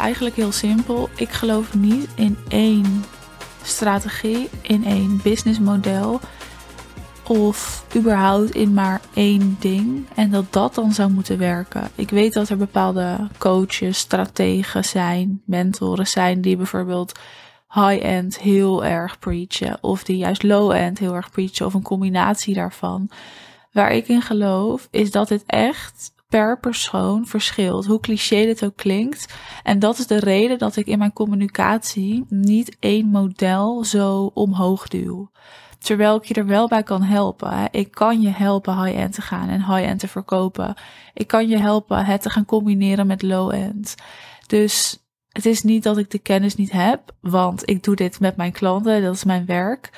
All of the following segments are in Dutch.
eigenlijk heel simpel. Ik geloof niet in één strategie, in één businessmodel of überhaupt in maar één ding en dat dat dan zou moeten werken. Ik weet dat er bepaalde coaches, strategen zijn, mentoren zijn die bijvoorbeeld high-end heel erg preachen of die juist low-end heel erg preachen of een combinatie daarvan. Waar ik in geloof is dat het echt per persoon verschilt, hoe cliché dit ook klinkt. En dat is de reden dat ik in mijn communicatie niet één model zo omhoog duw. Terwijl ik je er wel bij kan helpen. Ik kan je helpen high-end te gaan en high-end te verkopen. Ik kan je helpen het te gaan combineren met low-end. Dus het is niet dat ik de kennis niet heb, want ik doe dit met mijn klanten, dat is mijn werk.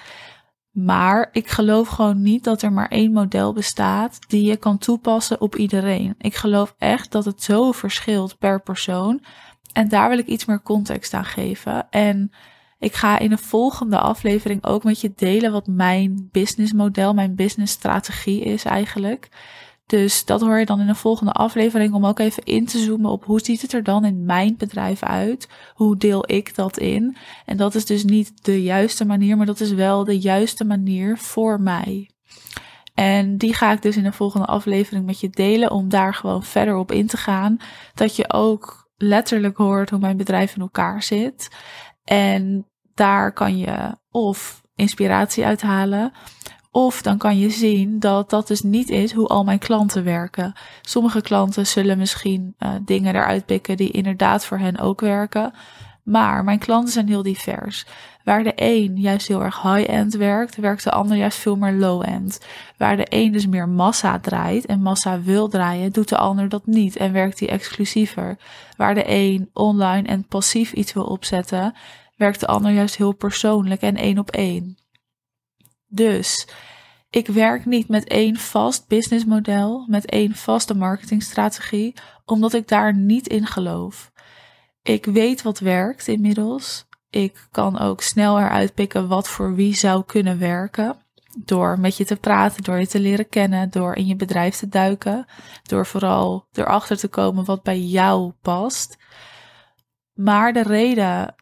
Maar ik geloof gewoon niet dat er maar één model bestaat die je kan toepassen op iedereen. Ik geloof echt dat het zo verschilt per persoon. En daar wil ik iets meer context aan geven. En ik ga in de volgende aflevering ook met je delen wat mijn businessmodel, mijn businessstrategie is eigenlijk. Dus dat hoor je dan in de volgende aflevering om ook even in te zoomen op hoe ziet het er dan in mijn bedrijf uit? Hoe deel ik dat in? En dat is dus niet de juiste manier, maar dat is wel de juiste manier voor mij. En die ga ik dus in de volgende aflevering met je delen om daar gewoon verder op in te gaan. Dat je ook letterlijk hoort hoe mijn bedrijf in elkaar zit. En daar kan je of inspiratie uithalen. Of dan kan je zien dat dat dus niet is hoe al mijn klanten werken. Sommige klanten zullen misschien uh, dingen eruit pikken die inderdaad voor hen ook werken. Maar mijn klanten zijn heel divers. Waar de een juist heel erg high-end werkt, werkt de ander juist veel meer low-end. Waar de een dus meer massa draait en massa wil draaien, doet de ander dat niet en werkt die exclusiever. Waar de een online en passief iets wil opzetten, werkt de ander juist heel persoonlijk en één op één. Dus ik werk niet met één vast businessmodel, met één vaste marketingstrategie, omdat ik daar niet in geloof. Ik weet wat werkt inmiddels. Ik kan ook snel eruit pikken wat voor wie zou kunnen werken. Door met je te praten, door je te leren kennen, door in je bedrijf te duiken, door vooral erachter te komen wat bij jou past. Maar de reden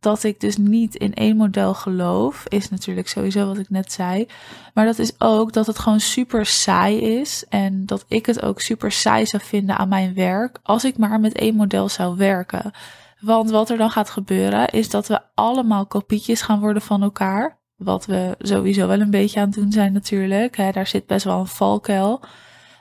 dat ik dus niet in één model geloof, is natuurlijk sowieso wat ik net zei. Maar dat is ook dat het gewoon super saai is. En dat ik het ook super saai zou vinden aan mijn werk als ik maar met één model zou werken. Want wat er dan gaat gebeuren, is dat we allemaal kopietjes gaan worden van elkaar. Wat we sowieso wel een beetje aan het doen zijn natuurlijk. daar zit best wel een valkuil.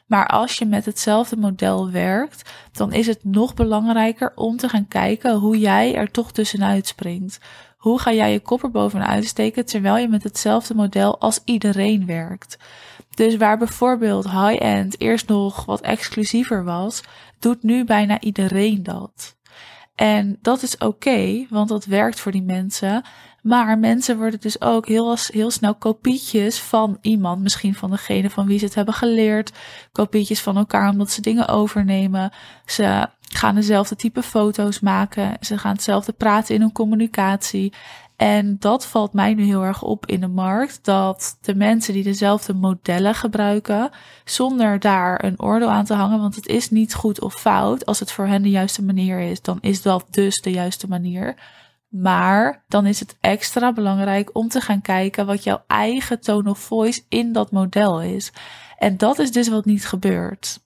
Maar als je met hetzelfde model werkt, dan is het nog belangrijker om te gaan kijken hoe jij er toch tussenuit springt. Hoe ga jij je kop er bovenuit steken terwijl je met hetzelfde model als iedereen werkt? Dus waar bijvoorbeeld high-end eerst nog wat exclusiever was, doet nu bijna iedereen dat. En dat is oké, want dat werkt voor die mensen. Maar mensen worden dus ook heel, heel snel kopietjes van iemand. Misschien van degene van wie ze het hebben geleerd. Kopietjes van elkaar omdat ze dingen overnemen. Ze gaan dezelfde type foto's maken. Ze gaan hetzelfde praten in hun communicatie. En dat valt mij nu heel erg op in de markt. Dat de mensen die dezelfde modellen gebruiken, zonder daar een oordeel aan te hangen, want het is niet goed of fout. Als het voor hen de juiste manier is, dan is dat dus de juiste manier. Maar dan is het extra belangrijk om te gaan kijken wat jouw eigen tone of voice in dat model is. En dat is dus wat niet gebeurt.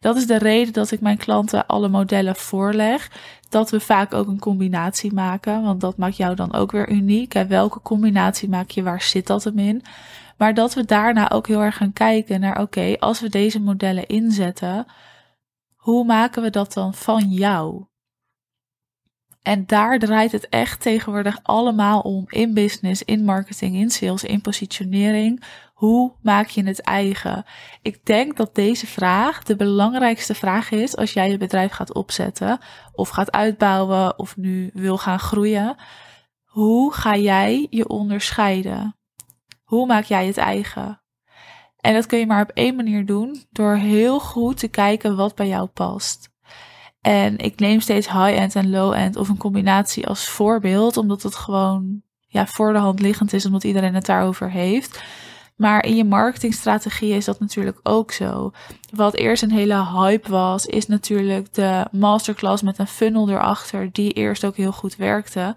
Dat is de reden dat ik mijn klanten alle modellen voorleg. Dat we vaak ook een combinatie maken, want dat maakt jou dan ook weer uniek. En welke combinatie maak je, waar zit dat hem in? Maar dat we daarna ook heel erg gaan kijken naar, oké, als we deze modellen inzetten, hoe maken we dat dan van jou? En daar draait het echt tegenwoordig allemaal om in business, in marketing, in sales, in positionering. Hoe maak je het eigen? Ik denk dat deze vraag de belangrijkste vraag is als jij je bedrijf gaat opzetten of gaat uitbouwen of nu wil gaan groeien. Hoe ga jij je onderscheiden? Hoe maak jij het eigen? En dat kun je maar op één manier doen door heel goed te kijken wat bij jou past. En ik neem steeds high-end en low-end of een combinatie als voorbeeld, omdat het gewoon ja, voor de hand liggend is, omdat iedereen het daarover heeft. Maar in je marketingstrategie is dat natuurlijk ook zo. Wat eerst een hele hype was, is natuurlijk de masterclass met een funnel erachter, die eerst ook heel goed werkte.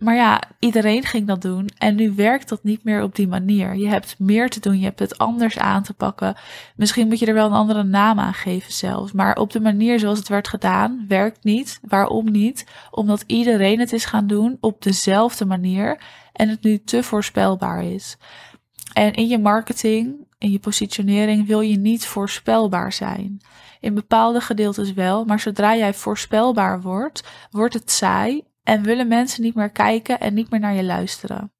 Maar ja, iedereen ging dat doen en nu werkt dat niet meer op die manier. Je hebt meer te doen, je hebt het anders aan te pakken. Misschien moet je er wel een andere naam aan geven zelfs. Maar op de manier zoals het werd gedaan, werkt niet. Waarom niet? Omdat iedereen het is gaan doen op dezelfde manier en het nu te voorspelbaar is. En in je marketing, in je positionering wil je niet voorspelbaar zijn. In bepaalde gedeeltes wel, maar zodra jij voorspelbaar wordt, wordt het saai en willen mensen niet meer kijken en niet meer naar je luisteren.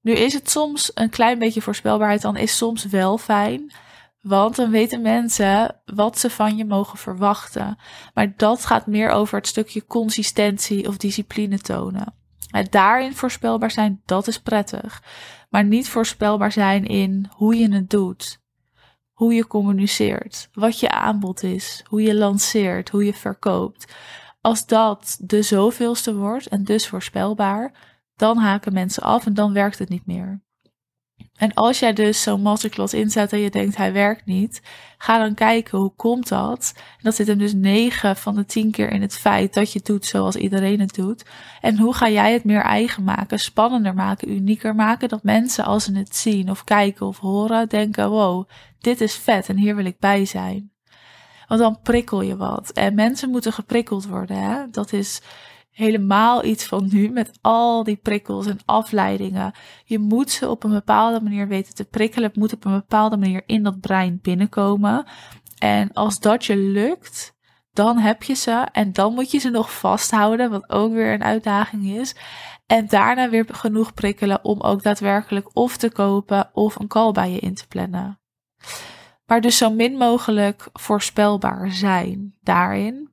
Nu is het soms een klein beetje voorspelbaarheid, dan is soms wel fijn. Want dan weten mensen wat ze van je mogen verwachten. Maar dat gaat meer over het stukje consistentie of discipline tonen. Het daarin voorspelbaar zijn, dat is prettig. Maar niet voorspelbaar zijn in hoe je het doet. Hoe je communiceert, wat je aanbod is, hoe je lanceert, hoe je verkoopt. Als dat de zoveelste wordt en dus voorspelbaar, dan haken mensen af en dan werkt het niet meer. En als jij dus zo'n masterclass inzet en je denkt hij werkt niet, ga dan kijken hoe komt dat. En dat zit hem dus 9 van de 10 keer in het feit dat je het doet zoals iedereen het doet. En hoe ga jij het meer eigen maken, spannender maken, unieker maken, dat mensen als ze het zien of kijken of horen denken wow, dit is vet en hier wil ik bij zijn. Want dan prikkel je wat. En mensen moeten geprikkeld worden. Hè? Dat is helemaal iets van nu met al die prikkels en afleidingen. Je moet ze op een bepaalde manier weten te prikkelen. Het moet op een bepaalde manier in dat brein binnenkomen. En als dat je lukt, dan heb je ze. En dan moet je ze nog vasthouden, wat ook weer een uitdaging is. En daarna weer genoeg prikkelen om ook daadwerkelijk of te kopen of een call bij je in te plannen. Maar dus zo min mogelijk voorspelbaar zijn daarin.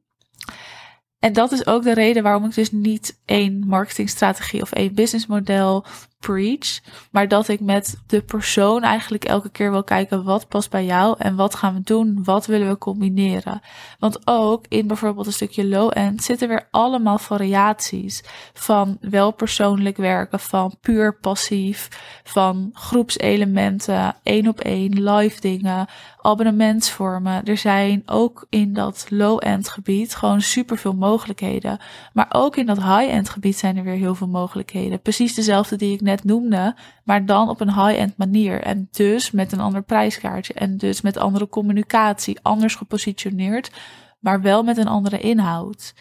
En dat is ook de reden waarom ik dus niet één marketingstrategie of één businessmodel preach, maar dat ik met de persoon eigenlijk elke keer wil kijken wat past bij jou en wat gaan we doen, wat willen we combineren. Want ook in bijvoorbeeld een stukje low-end zitten weer allemaal variaties van wel persoonlijk werken, van puur passief, van groepselementen, één op één, live dingen, abonnementsvormen. Er zijn ook in dat low-end gebied gewoon super veel mogelijkheden. Maar ook in dat high-end gebied zijn er weer heel veel mogelijkheden. Precies dezelfde die ik net noemde, maar dan op een high-end manier. En dus met een ander prijskaartje. En dus met andere communicatie, anders gepositioneerd, maar wel met een andere inhoud.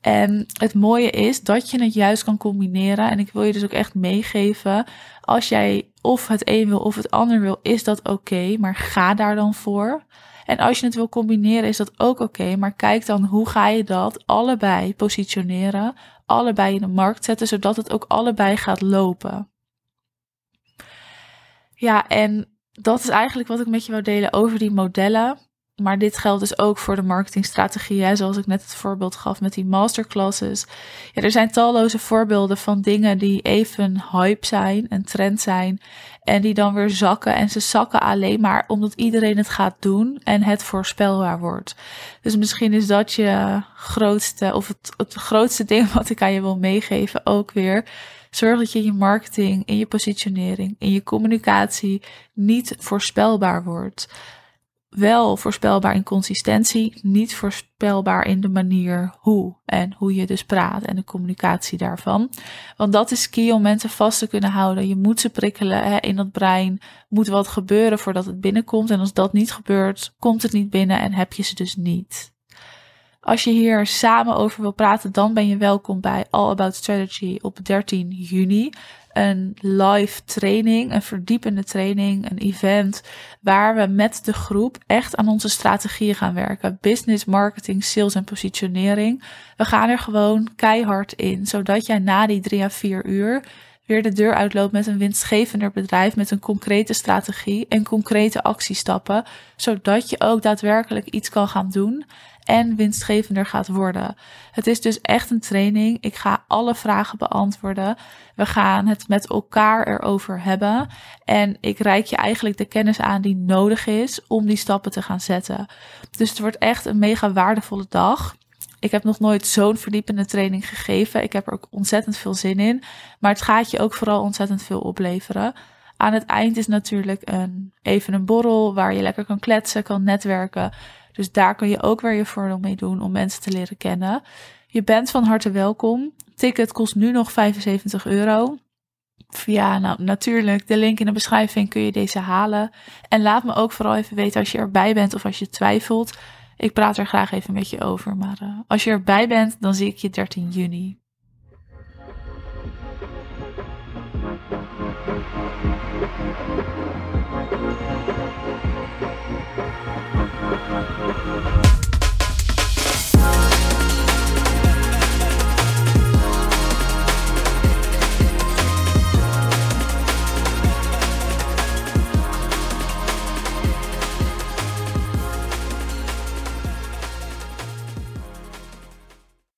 En het mooie is dat je het juist kan combineren. En ik wil je dus ook echt meegeven. Als jij of het een wil of het ander wil, is dat oké. maar ga daar dan voor. En als je het wil combineren, is dat ook oké. maar kijk dan hoe ga je dat allebei positioneren. Allebei in de markt zetten, zodat het ook allebei gaat lopen. Ja, en dat is eigenlijk wat ik met je wil delen over die modellen. Maar dit geldt dus ook voor de marketingstrategie, hè, zoals ik net het voorbeeld gaf met die masterclasses. Ja, er zijn talloze voorbeelden van dingen die even hype zijn, een trend zijn, en die dan weer zakken. En ze zakken alleen maar omdat iedereen het gaat doen en het voorspelbaar wordt. Dus misschien is dat je grootste, of het, het grootste ding wat ik aan je wil meegeven ook weer. Zorg dat je in je marketing, in je positionering, in je communicatie niet voorspelbaar wordt wel voorspelbaar in consistentie, niet voorspelbaar in de manier hoe en hoe je dus praat en de communicatie daarvan. Want dat is key om mensen vast te kunnen houden. Je moet ze prikkelen hè, in dat brein, moet wat gebeuren voordat het binnenkomt. En als dat niet gebeurt, komt het niet binnen en heb je ze dus niet. Als je hier samen over wil praten, dan ben je welkom bij All About Strategy op 13 juni een live training, een verdiepende training, een event waar we met de groep echt aan onze strategieën gaan werken. Business, marketing, sales en positionering. We gaan er gewoon keihard in, zodat jij na die drie à vier uur weer de deur uitloopt met een winstgevender bedrijf, met een concrete strategie en concrete actiestappen, zodat je ook daadwerkelijk iets kan gaan doen en winstgevender gaat worden. Het is dus echt een training. Ik ga alle vragen beantwoorden. We gaan het met elkaar erover hebben. En ik reik je eigenlijk de kennis aan die nodig is om die stappen te gaan zetten. Dus het wordt echt een mega waardevolle dag. Ik heb nog nooit zo'n verdiepende training gegeven. Ik heb er ook ontzettend veel zin in. Maar het gaat je ook vooral ontzettend veel opleveren. aan het eind is natuurlijk een, even een borrel waar je lekker kan kletsen, kan netwerken. Dus daar kun je ook weer je voordeel mee doen om mensen te leren kennen. Je bent van harte welkom. Ticket kost nu nog 75 euro. Via, nou natuurlijk, de link in de beschrijving kun je deze halen. En laat me ook vooral even weten als je erbij bent of als je twijfelt. Ik praat er graag even met je over. Maar uh, als je erbij bent, dan zie ik je 13 juni.